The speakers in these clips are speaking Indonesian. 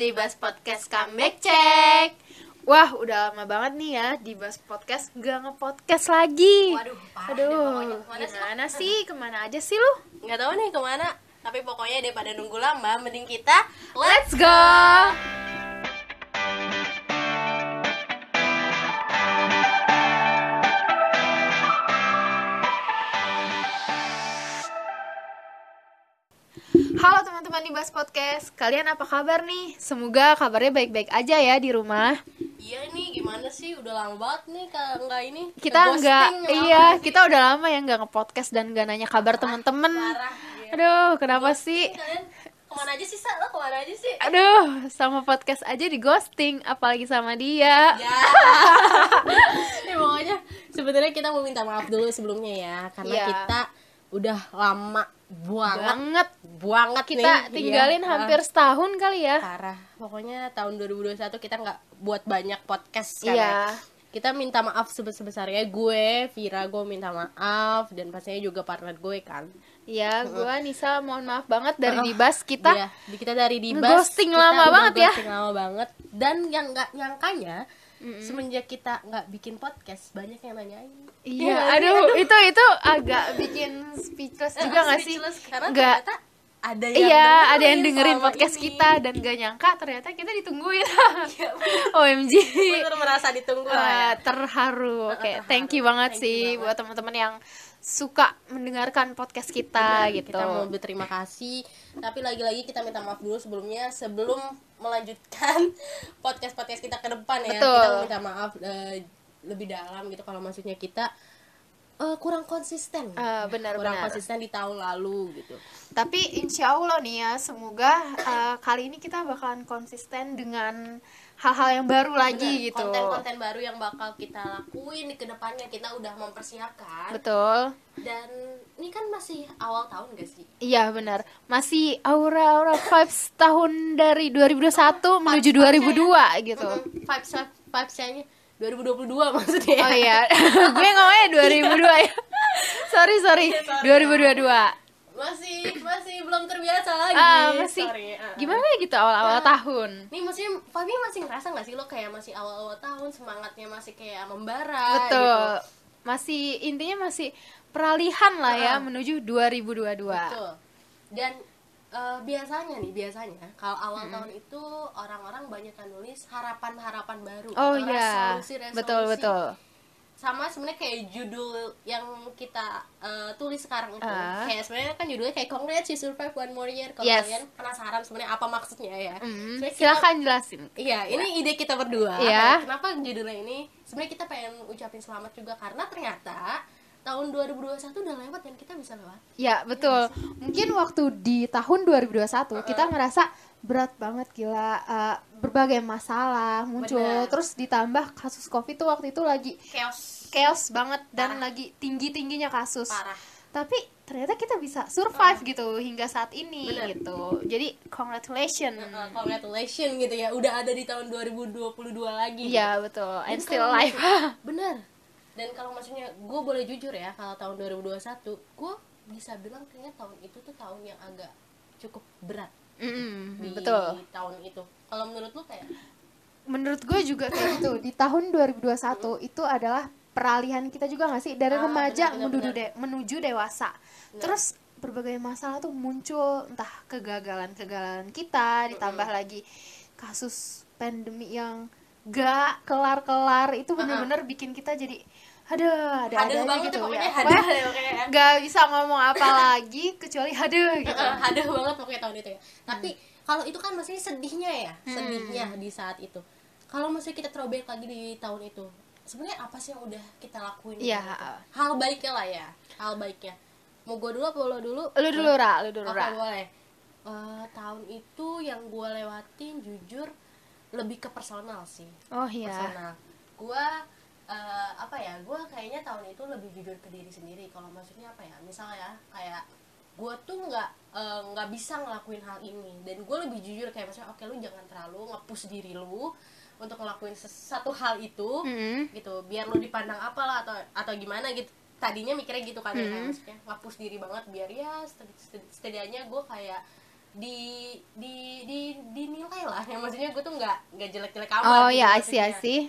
di Bas Podcast Comeback Check. Wah, udah lama banget nih ya di Bas Podcast gak nge-podcast lagi. Waduh, parah deh Aduh, pokoknya. Ke mana sih? Ke mana aja sih lu? Nggak tahu nih ke mana. Tapi pokoknya daripada nunggu lama, mending kita Let's go! Halo teman-teman di Bas Podcast, kalian apa kabar nih? Semoga kabarnya baik-baik aja ya di rumah. Iya nih, gimana sih? Udah lama banget nih kalau nggak ini. Kita nggak, lama iya, sih. kita udah lama ya nggak nge-podcast dan nggak nanya kabar teman-teman. Iya. Aduh, kenapa sih? Kalian ke mana aja sih, Sa? Lo ke mana aja sih? Aduh, sama podcast aja di ghosting, apalagi sama dia. Ya. ya pokoknya sebenarnya kita mau minta maaf dulu sebelumnya ya, karena Iya. kita udah lama banget Banget. banget Kita nih. tinggalin Iya. hampir setahun kali ya. parah pokoknya tahun 2021 kita nggak buat banyak podcast kan Iya. ya. kita minta maaf sebesar-besarnya gue Vira gue minta maaf dan pastinya juga partner gue kan Iya, gua Nisa mohon maaf banget dari Dibas kita. Iya, kita dari Dibas Ngeghosting kita lama banget ya. ghosting lama banget dan yang nggak nyangkanya semenjak kita nggak bikin podcast banyak yang nanyain Iya, nggak sih? aduh, itu itu agak bikin speechless juga Eh, gak sih? Nggak, ternyata ada yang iya, ada yang dengerin podcast ini. kita dan gak nyangka ternyata kita ditungguin. Iya, OMG. bener merasa ditunggu ya Wah, terharu. Oke, terharu. thank you banget Thank you sih banget. buat teman-teman yang suka mendengarkan podcast kita Benar, gitu. Kita mau berterima kasih, tapi lagi-lagi kita minta maaf dulu sebelumnya sebelum melanjutkan podcast-podcast kita ke depan ya. Betul. Kita minta maaf eh, lebih dalam gitu kalau maksudnya kita eh, kurang konsisten. Eh, benar, kurang benar. konsisten di tahun lalu gitu. Tapi insya Allah nih ya, semoga eh, kali ini kita bakalan konsisten dengan hal-hal yang baru lagi Benar, gitu. Konten-konten baru yang bakal kita lakuin di ke depannya kita udah mempersiapkan. Betul. Dan ini kan masih awal tahun gak sih? Iya benar. Masih aura-aura vibes tahun dari 2021 menuju 2002 gitu. Mm-mm, vibes vibes-nya 2022 maksudnya. Oh iya, gue ngomongnya 2002 ya. sorry sorry, Iya, sorry. 2022. masih masih belum terbiasa lagi Ah masih Sorry, ah. gimana gitu awal-awal Ah. tahun. nih maksudnya Fabi masih ngerasa nggak sih lo kayak masih awal-awal tahun semangatnya masih kayak membara Betul. gitu. Masih intinya masih peralihan lah ya Ah. menuju 2022. betul dan eh, biasanya nih biasanya kalau awal tahun itu orang-orang banyak yang nulis harapan-harapan baru Oh atau iya, resolusi-resolusi. betul betul. sama sebenarnya kayak judul yang kita eh, tulis sekarang itu Ah. kayak sebenarnya kan judulnya kayak congrats you survive one more year kalau Yes. kalian penasaran sebenarnya apa maksudnya ya Mm, kita- silakan jelasin. Iya, ini ide kita berdua. Iya. Kenapa judulnya ini? Sebenarnya kita pengen ucapin selamat juga karena ternyata tahun 2021 udah lewat dan kita bisa lewat. Ya betul. Mungkin waktu di tahun 2021 kita ngerasa berat banget gila eh, berbagai masalah muncul Bener. terus ditambah kasus covid tuh waktu itu lagi Chaos chaos banget dan Parah. lagi tinggi tingginya kasus. parah. Tapi ternyata kita bisa survive gitu hingga saat ini Bener. gitu. Jadi congratulations. Uh, congratulations gitu ya, udah ada di tahun 2022 lagi. Iya betul. Dan And still kalau alive. Bener. Dan kalau maksudnya gue boleh jujur ya, kalau tahun 2021 gue bisa bilang kayaknya tahun itu tuh tahun yang agak cukup berat Mm-mm, di betul. tahun itu. Kalau menurut lu kayak? Menurut gue juga kayak gitu. Di tahun 2021 itu adalah peralihan kita juga nggak sih? Dari Ah, remaja benar, benar, menuju benar. de- menuju dewasa. Terus berbagai masalah tuh muncul entah kegagalan-kegagalan kita ditambah lagi kasus pandemi yang gak kelar-kelar. Itu bener-bener bikin kita jadi ada ada haduh ada banget gitu ya, pokoknya ya. haduh Pokoknya deh pokoknya ya. gak bisa ngomong apa lagi kecuali haduh gitu. haduh banget pokoknya tahun itu ya. Tapi kalau itu kan maksudnya sedihnya ya sedihnya di saat itu. Kalau maksudnya kita throwback lagi di tahun itu sebenarnya apa sih yang udah kita lakuin Iya. hal baiknya lah ya hal baiknya. Mau gue dulu apa lo dulu? Lu dulu ra lu dulu ra. boleh? Eh, tahun itu yang gue lewatin jujur lebih ke personal sih. Oh iya. Personal. Gue eh, apa ya gue kayaknya tahun itu lebih jujur ke diri sendiri kalau maksudnya apa ya misalnya kayak gue tuh nggak eh, nggak bisa ngelakuin hal ini dan gue lebih jujur kayak maksudnya oke lu jangan terlalu ngepush diri lu untuk ngelakuin satu hal itu Mm-mm. gitu biar lu dipandang apalah atau atau gimana gitu tadinya mikirnya gitu kan ya, kayak Hmm. maksudnya ngapus diri banget biar ya seti- seti- setidaknya gue kayak di di di dinilai lah ya maksudnya gue tuh nggak nggak jelek-jelek amat oh gitu ya maksudnya. see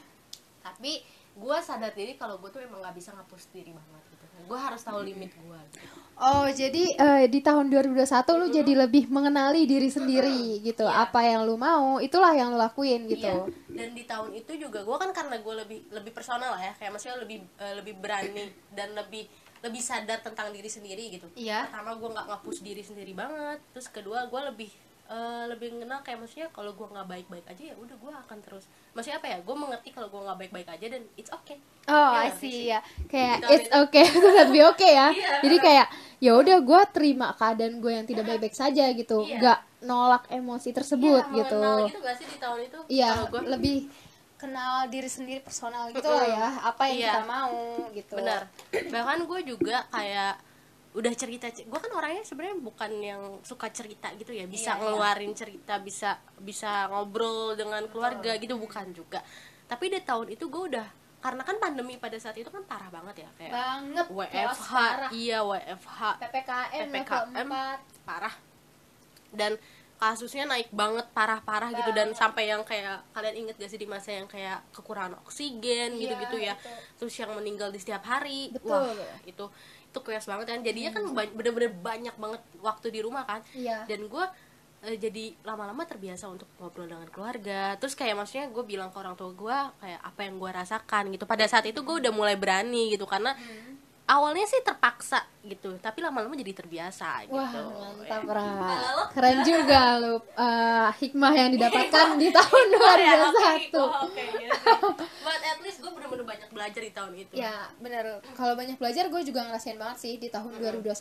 tapi gue sadar diri kalau gue tuh emang nggak bisa ngapus diri banget gitu gue harus tahu limit gue gitu. Oh, jadi eh, di tahun 2021 lu jadi lebih mengenali diri sendiri gitu. Iya. Apa yang lu mau, itulah yang lu lakuin gitu. Iya. dan di tahun itu juga gue kan karena gue lebih lebih personal lah ya kayak maksudnya lebih eh, lebih berani dan lebih lebih sadar tentang diri sendiri gitu Iya. pertama gue nggak ngapus diri sendiri banget terus kedua gue lebih eh, lebih mengenal kayak maksudnya kalau gue nggak baik-baik aja ya udah gue akan terus maksudnya apa ya gue mengerti kalau gue nggak baik-baik aja dan it's okay Oh, Iya I nggak see ya. Kayak Gitu, it's okay not be okay ya. Iya. Jadi kayak ya udah gue terima keadaan gue yang tidak baik-baik saja gitu. Iya. Nggak nolak emosi tersebut Iya, gitu. gitu gak sih di tahun itu Iya, kalau gue lebih kenal diri sendiri personal gitu lah ya. Apa yang Iya. kita mau gitu. benar bahkan gue juga kayak udah cerita gue kan orangnya sebenarnya bukan yang suka cerita gitu ya bisa Iya, iya. ngeluarin cerita bisa bisa ngobrol dengan keluarga gitu bukan juga tapi di tahun itu gue udah karena kan pandemi pada saat itu kan parah banget ya kayak Banget. WFH parah. iya WFH PPKM, PPKM parah dan kasusnya naik banget parah-parah gitu dan sampai yang kayak kalian inget gak sih di masa yang kayak kekurangan oksigen Iya, gitu-gitu ya itu. terus yang meninggal di setiap hari Betul. wah itu itu chaos banget kan. Jadinya kan ba- bener-bener banyak banget waktu di rumah kan. Iya. dan gue eh, jadi lama-lama terbiasa untuk ngobrol dengan keluarga. Terus kayak maksudnya gue bilang ke orang tua gue kayak apa yang gue rasakan gitu. Pada saat itu gue udah mulai berani gitu karena Hmm. Awalnya sih terpaksa gitu tapi lama-lama jadi terbiasa gitu Wah, mantap, Ra. Lo? Keren juga lu eh, hikmah yang didapatkan di tahun Oh, ya, oke, 2021. oh, oke, iya sih. but at least gue bener-bener banyak belajar di tahun itu Ya, bener. Kalau banyak belajar gue juga ngerasain banget sih di tahun 2021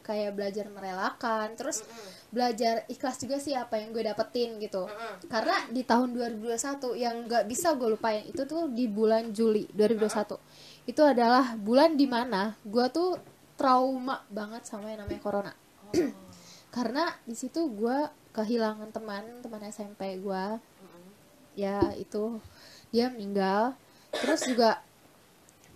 kayak belajar merelakan, terus belajar ikhlas juga sih apa yang gue dapetin gitu. Karena di tahun 2021 yang nggak bisa gue lupain itu tuh di bulan Juli 2021. Itu adalah bulan di mana gue tuh trauma banget sama yang namanya corona. Karena di situ gue kehilangan teman, teman SMP gue. Ya, itu dia meninggal. Terus juga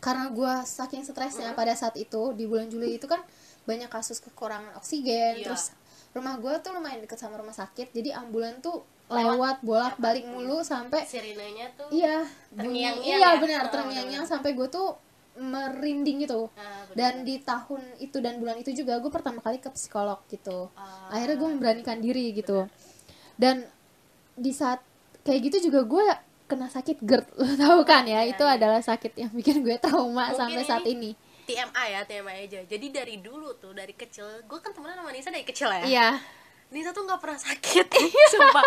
karena gue saking stresnya pada saat itu di bulan Juli itu kan banyak kasus kekurangan oksigen Iya. terus rumah gue tuh lumayan deket sama rumah sakit jadi ambulan tuh lewat bolak balik mulu sampai sirinenya tuh iya bunyi Terngiang-ngiang iya ya? benar Oh, terngiang-ngiang sampai gue tuh merinding gitu. Ah, bener. dan di tahun itu dan bulan itu juga gue pertama kali ke psikolog gitu. Ah, akhirnya gue memberanikan diri gitu. Dan di saat kayak gitu juga gue kena sakit GERD lo tahu kan ya? Iya, itu iya. adalah sakit yang bikin gue trauma Mungkin sampai saat ini- TMI ya TMI aja. Jadi dari dulu tuh dari kecil gue kan temenan sama Nisa dari kecil ya? Iya Nisa tuh nggak pernah sakit. Sumpah.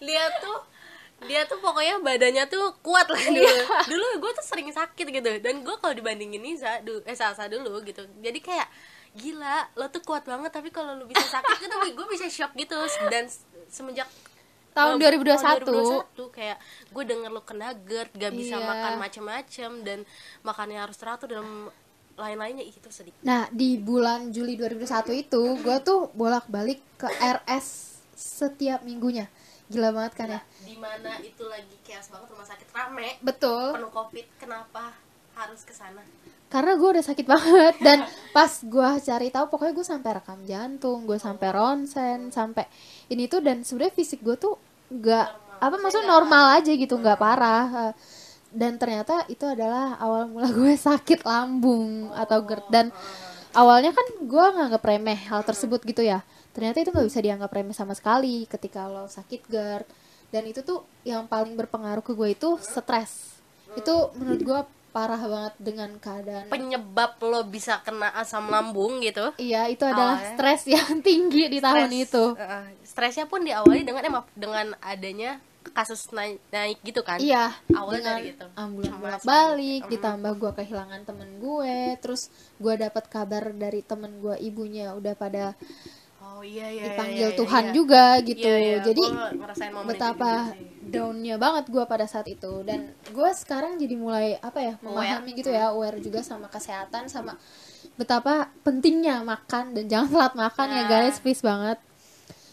Dia tuh dia tuh pokoknya badannya tuh kuat lah dulu. Dulu gue tuh sering sakit gitu. Dan gue kalau dibandingin Nisa du eh Salsa dulu gitu. Jadi kayak gila lo tuh kuat banget tapi kalau lo bisa sakit gitu gue bisa shock gitu. Dan semenjak tahun eh, 2021 2021 kayak gue denger lo kena GERD gak bisa Iya. makan macem-macem dan makannya harus teratur dan lain-lainnya itu sedih. Nah di bulan Juli 2021 itu gue tuh bolak balik ke RS setiap minggunya. Gila banget kan ya? Di mana itu lagi chaos banget rumah sakit rame. Betul. Penuh covid kenapa harus ke sana? Karena gue udah sakit banget dan pas gue cari tahu pokoknya gue sampai rekam jantung gue sampai ronsen sampai ini tuh dan sebenarnya fisik gue tuh nggak apa maksudnya normal aja gitu nggak parah dan ternyata itu adalah awal mula gue sakit lambung atau GERD. Dan awalnya kan gue nganggap remeh hal tersebut gitu ya. Ternyata itu nggak bisa dianggap remeh sama sekali ketika lo sakit GERD. Dan itu tuh yang paling berpengaruh ke gue itu stres. Itu menurut gue parah banget dengan keadaan penyebab lo bisa kena asam lambung gitu? Iya itu adalah Awalnya. stres yang tinggi di tahun Stres, itu. Uh, stresnya pun diawali dengan emang dengan adanya kasus naik, naik gitu kan? Iya awalnya dari itu ambulan bolak balik Mm. ditambah gue kehilangan temen gue terus gue dapat kabar dari temen gue ibunya udah pada oh iya iya dipanggil iya, iya, Tuhan iya. juga gitu. Iya, iya, jadi betapa downnya banget gue pada saat itu. Dan gue sekarang jadi mulai apa ya memahami gitu ya aware juga sama kesehatan sama betapa pentingnya makan dan jangan telat makan ya Nah. guys please banget.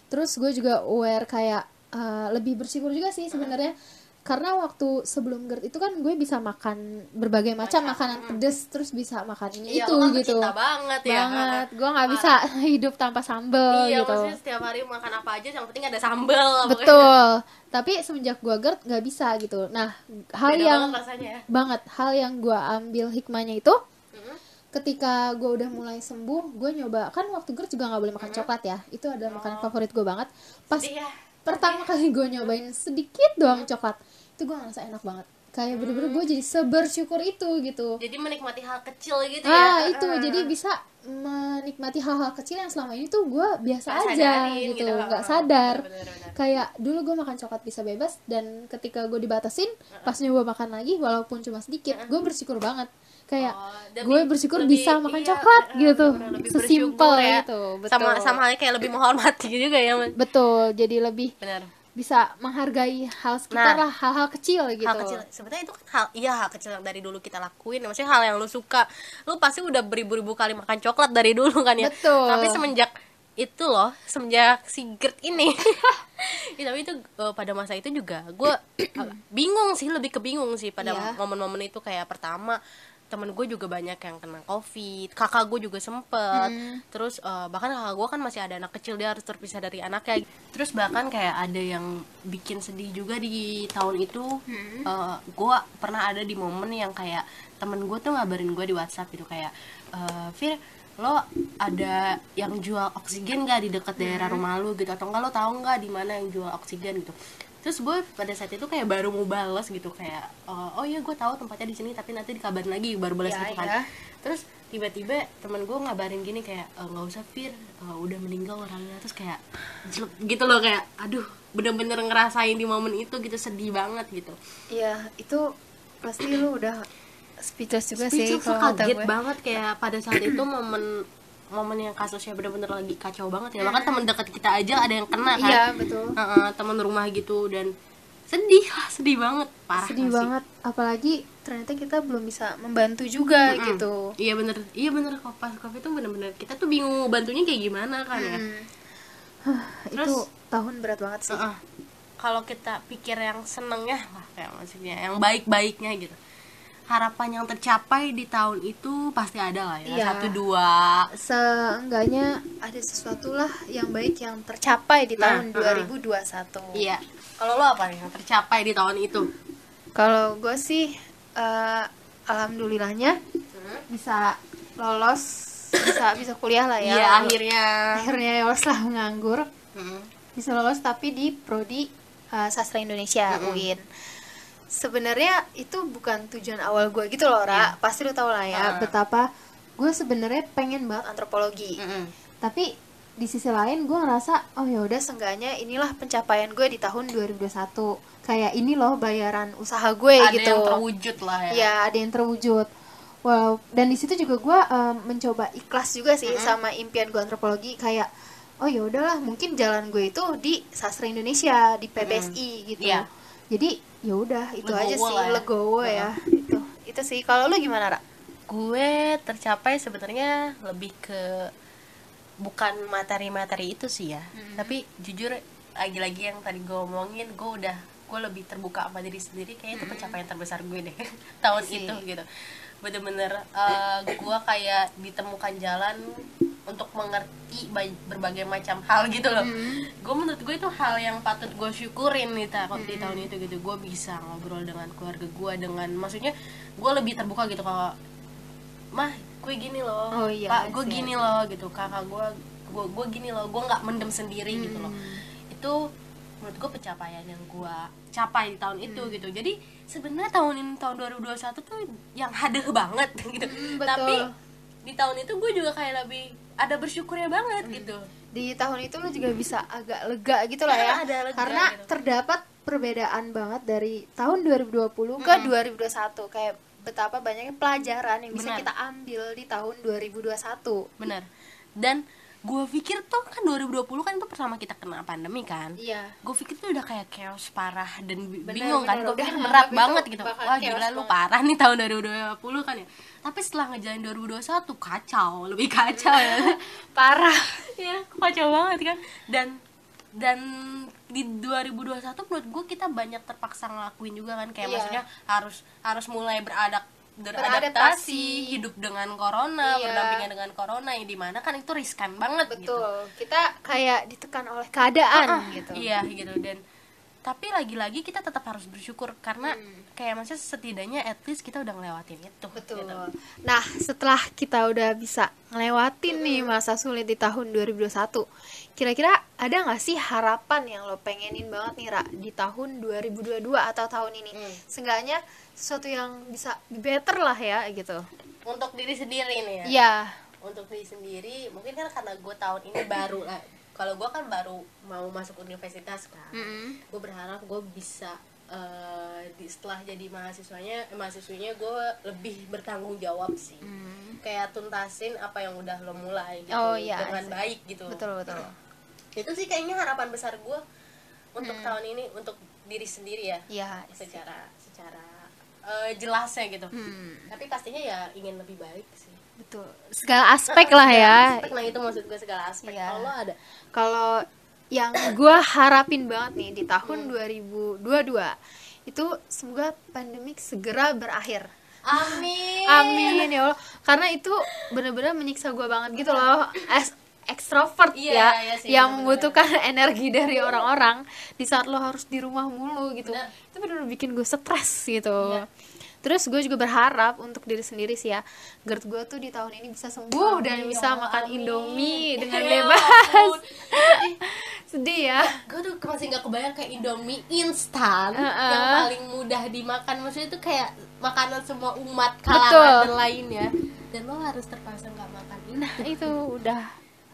Terus gue juga aware kayak uh, lebih bersyukur juga sih sebenarnya. Karena waktu sebelum GERD itu kan gue bisa makan berbagai macam makanan pedes terus bisa makan ini Iya, itu kan gitu. banget ya. Banget. Gue nggak bisa hidup tanpa sambel iya gitu. maksudnya setiap hari makan apa aja yang penting ada sambel betul. Tapi semenjak gue GERD nggak bisa gitu. Nah hal Beda yang banget rasanya. ya banget hal yang gue ambil hikmahnya itu ketika gue udah mulai sembuh gue nyoba kan waktu GERD juga nggak boleh makan coklat ya. Itu adalah makanan favorit gue banget. Pas Sedih ya pertama kali gue nyobain sedikit doang coklat. Itu gue ngerasa enak banget kayak bener-bener gue jadi sebersyukur itu gitu. Jadi menikmati hal kecil gitu ah ya itu jadi bisa menikmati hal-hal kecil yang selama ini tuh gue biasa Nggak aja sadarin gitu. gitu. nggak sadar. Bener-bener. kayak dulu gue makan coklat bisa bebas dan ketika gue dibatasin pas nyoba makan lagi walaupun cuma sedikit gue bersyukur banget. Kayak Oh, lebih- gue bersyukur lebih- bisa makan iya, coklat eh, gitu. sesimpel ya. itu betul. sama sama halnya kayak lebih menghormati juga ya Man. betul jadi lebih benar bisa menghargai hal sekitar Nah, lah hal-hal kecil gitu. hal kecil. Sebenarnya itu kan hal iya hal kecil yang dari dulu kita lakuin. Maksudnya hal yang lu suka. Lu pasti udah beribu-ribu kali makan coklat dari dulu kan ya. Betul. tapi semenjak itu loh semenjak si GERD ini. Ya, tapi itu eh, pada masa itu juga gue bingung sih lebih kebingung sih pada Iya. momen-momen itu kayak pertama temen gue juga banyak yang kena covid kakak gue juga sempet. Terus eh, bahkan kakak gue kan masih ada anak kecil dia harus terpisah dari anaknya. Terus bahkan kayak ada yang bikin sedih juga di tahun itu. Eh, gue pernah ada di momen yang kayak temen gue tuh ngabarin gue di WhatsApp gitu kayak eh Fir lo ada yang jual oksigen gak di dekat daerah rumah lu gitu? Atau enggak lo tahu nggak di mana yang jual oksigen gitu terus gue pada saat itu kayak baru mau balas gitu kayak eh, oh iya gue tahu tempatnya di sini tapi nanti dikabarin lagi baru balas Ya, gitu kan ya. terus tiba-tiba temen gue ngabarin gini kayak "Eh, nggak usah Fir eh, udah meninggal orangnya terus kayak gitu loh kayak aduh bener-bener ngerasain di momen itu gitu sedih banget gitu Iya, itu pasti lu udah speechless juga sih Speechless, kalau kata kaget gue. banget kayak pada saat itu momen momen yang kasusnya bener-bener lagi kacau banget ya bahkan teman dekat kita aja ada yang kena kan Iya, betul. Heeh, teman rumah gitu dan sedih lah sedih banget parah Sedih sih? banget, apalagi ternyata kita belum bisa membantu juga Mm-mm. gitu. iya bener iya bener kok pas covid itu bener-bener kita tuh bingung bantunya kayak gimana kan ya Hmm. Hah, itu Terus- tahun berat banget sih. Heeh. kalau kita pikir yang senengnya lah kayak maksudnya yang baik-baiknya gitu harapan yang tercapai di tahun itu pasti ada lah ya Iya. satu dua Seenggaknya ada sesuatu lah yang baik yang tercapai di Nah, tahun heeh. 2021. iya kalau lo apa nih yang tercapai di tahun itu Kalau gue sih eh, alhamdulillahnya bisa lolos, bisa bisa kuliah lah ya. iya akhirnya akhirnya lolos lah nganggur. Mm. bisa lolos tapi di prodi uh, sastra Indonesia UIN sebenarnya itu bukan tujuan awal gue gitu loh Ra. Pasti lo tau lah ya. Ah. betapa gue sebenarnya pengen banget antropologi. Mm-mm. tapi di sisi lain gue ngerasa oh ya udah seenggaknya inilah pencapaian gue di tahun 2021 kayak ini loh bayaran usaha gue ada gitu. yang terwujud lah ya. Ya ada yang terwujud. Wow. Dan di situ juga gue um, mencoba ikhlas juga sih sama impian gue antropologi. Kayak oh ya udahlah mungkin jalan gue itu di sastra Indonesia di PBSI gitu. Iya. Jadi ya udah itu Legowo aja sih ya. legowo ya. Itu itu sih. Kalau lu gimana Ra? gue tercapai sebenarnya lebih ke bukan materi-materi itu sih ya. Tapi jujur lagi-lagi yang tadi gue omongin gue udah gue lebih terbuka sama diri sendiri. Kayaknya itu pencapaian terbesar gue deh tahun Sih. itu gitu. Bener-bener eh, gue kayak ditemukan jalan untuk mengerti ba- berbagai macam hal gitu loh. Gue menurut gue itu hal yang patut gue syukurin nih ta- di tahun itu gitu. Gue bisa ngobrol dengan keluarga gue dengan maksudnya gue lebih terbuka gitu kalau mah gue gini loh. Oh, iya, pak gue gini loh gitu. Kakak gue gue gue gini loh. Gue nggak mendem sendiri gitu loh. Hmm. itu menurut gue pencapaian yang gue capai di tahun itu gitu. Jadi sebenarnya tahun ini tahun 2021 tuh yang hadeh banget gitu. Hmm, betul. tapi di tahun itu gue juga kayak lebih ada bersyukurnya banget Hmm. gitu di tahun itu lu juga bisa agak lega gitu lah ya Ada lega karena gitu. terdapat perbedaan banget dari tahun 2020 ke 2021 kayak betapa banyaknya pelajaran yang bisa Benar. kita ambil di tahun 2021 bener dan gue pikir tuh kan 2020 kan itu pertama kita kena pandemi kan. Iya. Gue pikir tuh udah kayak chaos parah dan Bener, bingung kan. bener. gue pikir berat banget itu gitu wah gila lu parah nih tahun 2020 kan ya. Tapi setelah ngejalanin 2021 kacau. Lebih kacau ya. Parah. Ya kacau banget kan. Dan dan di 2021 menurut gue kita banyak terpaksa ngelakuin juga kan. Kayak Iya. maksudnya harus harus mulai Beradaptasi. Beradaptasi. hidup dengan corona Iya. berdampingan dengan corona yang di mana kan itu riskan banget gitu. Betul. Kita kayak ditekan oleh keadaan gitu. Iya gitu. Dan tapi lagi-lagi kita tetap harus bersyukur karena Hmm. Kayak maksudnya setidaknya at least kita udah ngelewatin itu Betul. gitu. Nah, setelah kita udah bisa ngelewatin nih masa sulit di tahun 2021, kira-kira ada nggak sih harapan yang lo pengenin banget nih, Ra, di tahun 2022 atau tahun ini? Hmm. Seenggaknya sesuatu yang bisa better lah ya, gitu. untuk diri sendiri nih ya Iya. untuk diri sendiri mungkin kan karena gue tahun ini baru lah kalau gue kan baru mau masuk universitas kan Mm-mm. gue berharap gue bisa eh, di setelah jadi mahasiswanya eh, mahasiswinya gue lebih bertanggung jawab sih Mm. kayak tuntasin apa yang udah lo mulai gitu Oh, iya, dengan sih. baik gitu Betul, betul. itu sih kayaknya harapan besar gue untuk Hmm. tahun ini untuk diri sendiri ya Iya. secara secara eh, jelasnya gitu Hmm, tapi pastinya ya ingin lebih baik sih betul. Segala aspek lah ya. aspek lah itu maksud gue segala aspek Iya. kalau ada Kalau yang gue harapin banget nih di tahun 2022 itu semoga pandemik segera berakhir. amin Amin ya Allah. Karena itu bener-bener menyiksa gue banget gitu loh. As ekstrovert Iya, ya, iya sih, yang bener-bener. membutuhkan energi dari orang-orang di saat lo harus di rumah mulu gitu. Bener. Itu bener-bener bikin gue stres gitu. Iya. Terus gue juga berharap untuk diri sendiri sih ya, GERD gue tuh di tahun ini bisa sembuh dan Amin, bisa ya Allah, makan amin. Indomie dengan Ya bebas. Sedih ya. gue tuh masih nggak kebayang kayak Indomie instan Heeh. yang paling mudah dimakan maksudnya itu kayak makanan semua umat Betul. kalangan dan lainnya dan lo harus terpaksa nggak makan ini Nah itu udah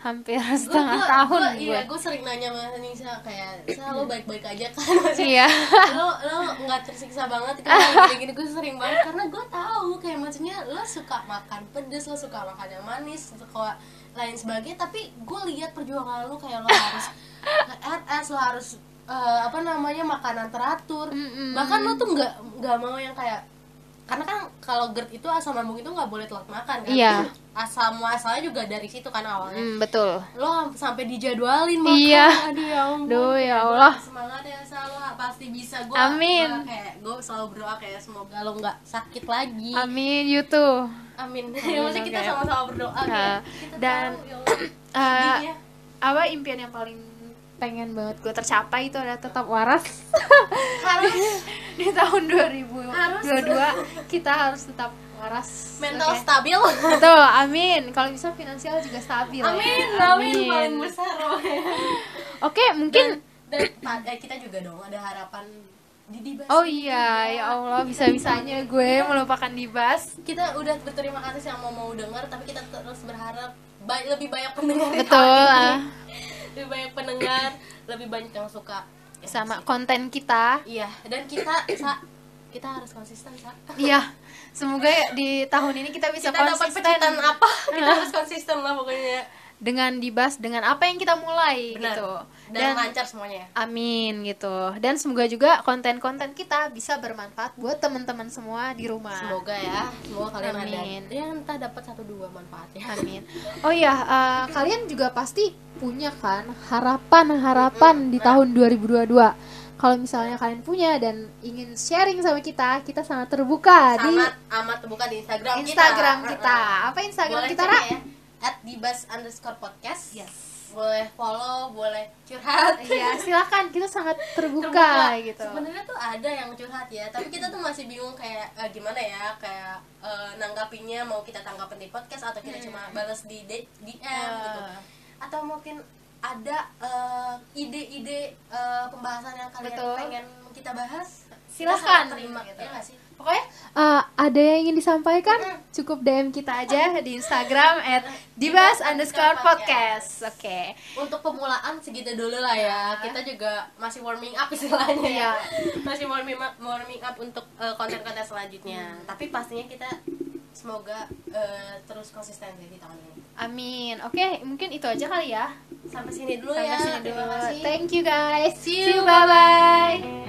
hampir setengah gua- tahun gua- gue. iya gue sering nanya sama Nisa kayak Sa lo baik-baik aja kan maksudnya Iya. lo lo nggak tersiksa banget kan gini gini gue sering banget karena gue tahu kayak maksudnya lo suka makan pedes lo suka makan yang manis suka lain sebagainya tapi gue lihat perjuangan lo kayak lo harus RS lo harus eh, apa namanya makanan teratur Mm-mm. bahkan lo tuh nggak nggak mau yang kayak karena kan kalau GERD itu asam lambung itu nggak boleh telat makan kan Iya. asal muasalnya juga dari situ kan awalnya Hmm, betul. lo sampai dijadwalin makan Iya. aduh ya ampun Duh, ya Gua Allah. semangat ya selalu pasti bisa gue Amin. kayak gue selalu berdoa kayak semoga lo nggak sakit lagi Amin, you too. amin ya maksudnya kita sama-sama berdoa Nah, kayak kita dan, tahu, ya Allah, sedihnya. apa impian yang paling pengen banget gue tercapai itu adalah tetap waras. Harus. Di tahun 2022 kita harus tetap waras mental Oke. stabil. Betul amin. Kalau bisa finansial juga stabil ya. amin amin paling besar oke. Mungkin dan eh, kita juga dong ada harapan di Dibas oh iya ya Allah bisa bisanya gue melupakan dibas. Kita udah berterima kasih sama mau dengar tapi kita terus berharap ba- lebih banyak pendengar betul. lebih banyak pendengar lebih banyak yang suka. Ya, sama konten kita. Iya dan kita sa, kita harus konsisten sa. Iya semoga ya di tahun ini kita bisa kita dapat konsisten. pencitan apa? Kita harus konsisten lah pokoknya dengan dibas dengan apa yang kita mulai Benar. gitu dan, lancar semuanya Amin gitu. Dan semoga juga konten-konten kita bisa bermanfaat buat teman-teman semua di rumah. semoga ya semoga kalian Amin. ada ya entah dapat satu dua manfaatnya Amin. Oh iya, eh, kalian juga pasti punya kan harapan-harapan di tahun 2022. Kalau misalnya kalian punya dan ingin sharing sama kita, kita sangat terbuka di amat amat terbuka di Instagram Instagram kita, kita. Apa Instagram boleh kita, Ra? ya at dibas underscore podcast Yes. boleh follow boleh curhat Iya, silakan. Kita sangat terbuka, terbuka gitu. sebenarnya tuh ada yang curhat ya tapi kita tuh masih bingung kayak eh, gimana ya kayak eh, nanggapinya mau kita tanggapin di podcast atau kita cuma balas di DM gitu Hmm. Ah. atau mungkin ada eh, ide-ide eh, pembahasan yang kalian Betul. pengen kita bahas sangat terima gitu. ya nggak sih Pokoknya eh, ada yang ingin disampaikan, cukup DM kita aja di Instagram at dibas underscore podcast. Oke. untuk pemulaan segitu dulu lah ya kita juga masih warming up istilahnya Iya. ya masih warming up warming up untuk eh, konten-konten selanjutnya tapi pastinya kita semoga eh, terus konsisten deh di tahun ini Amin. Oke, mungkin itu aja kali ya. sampai sini dulu Sampai ya sini terima dulu. kasih Thank you guys. See you. Bye bye.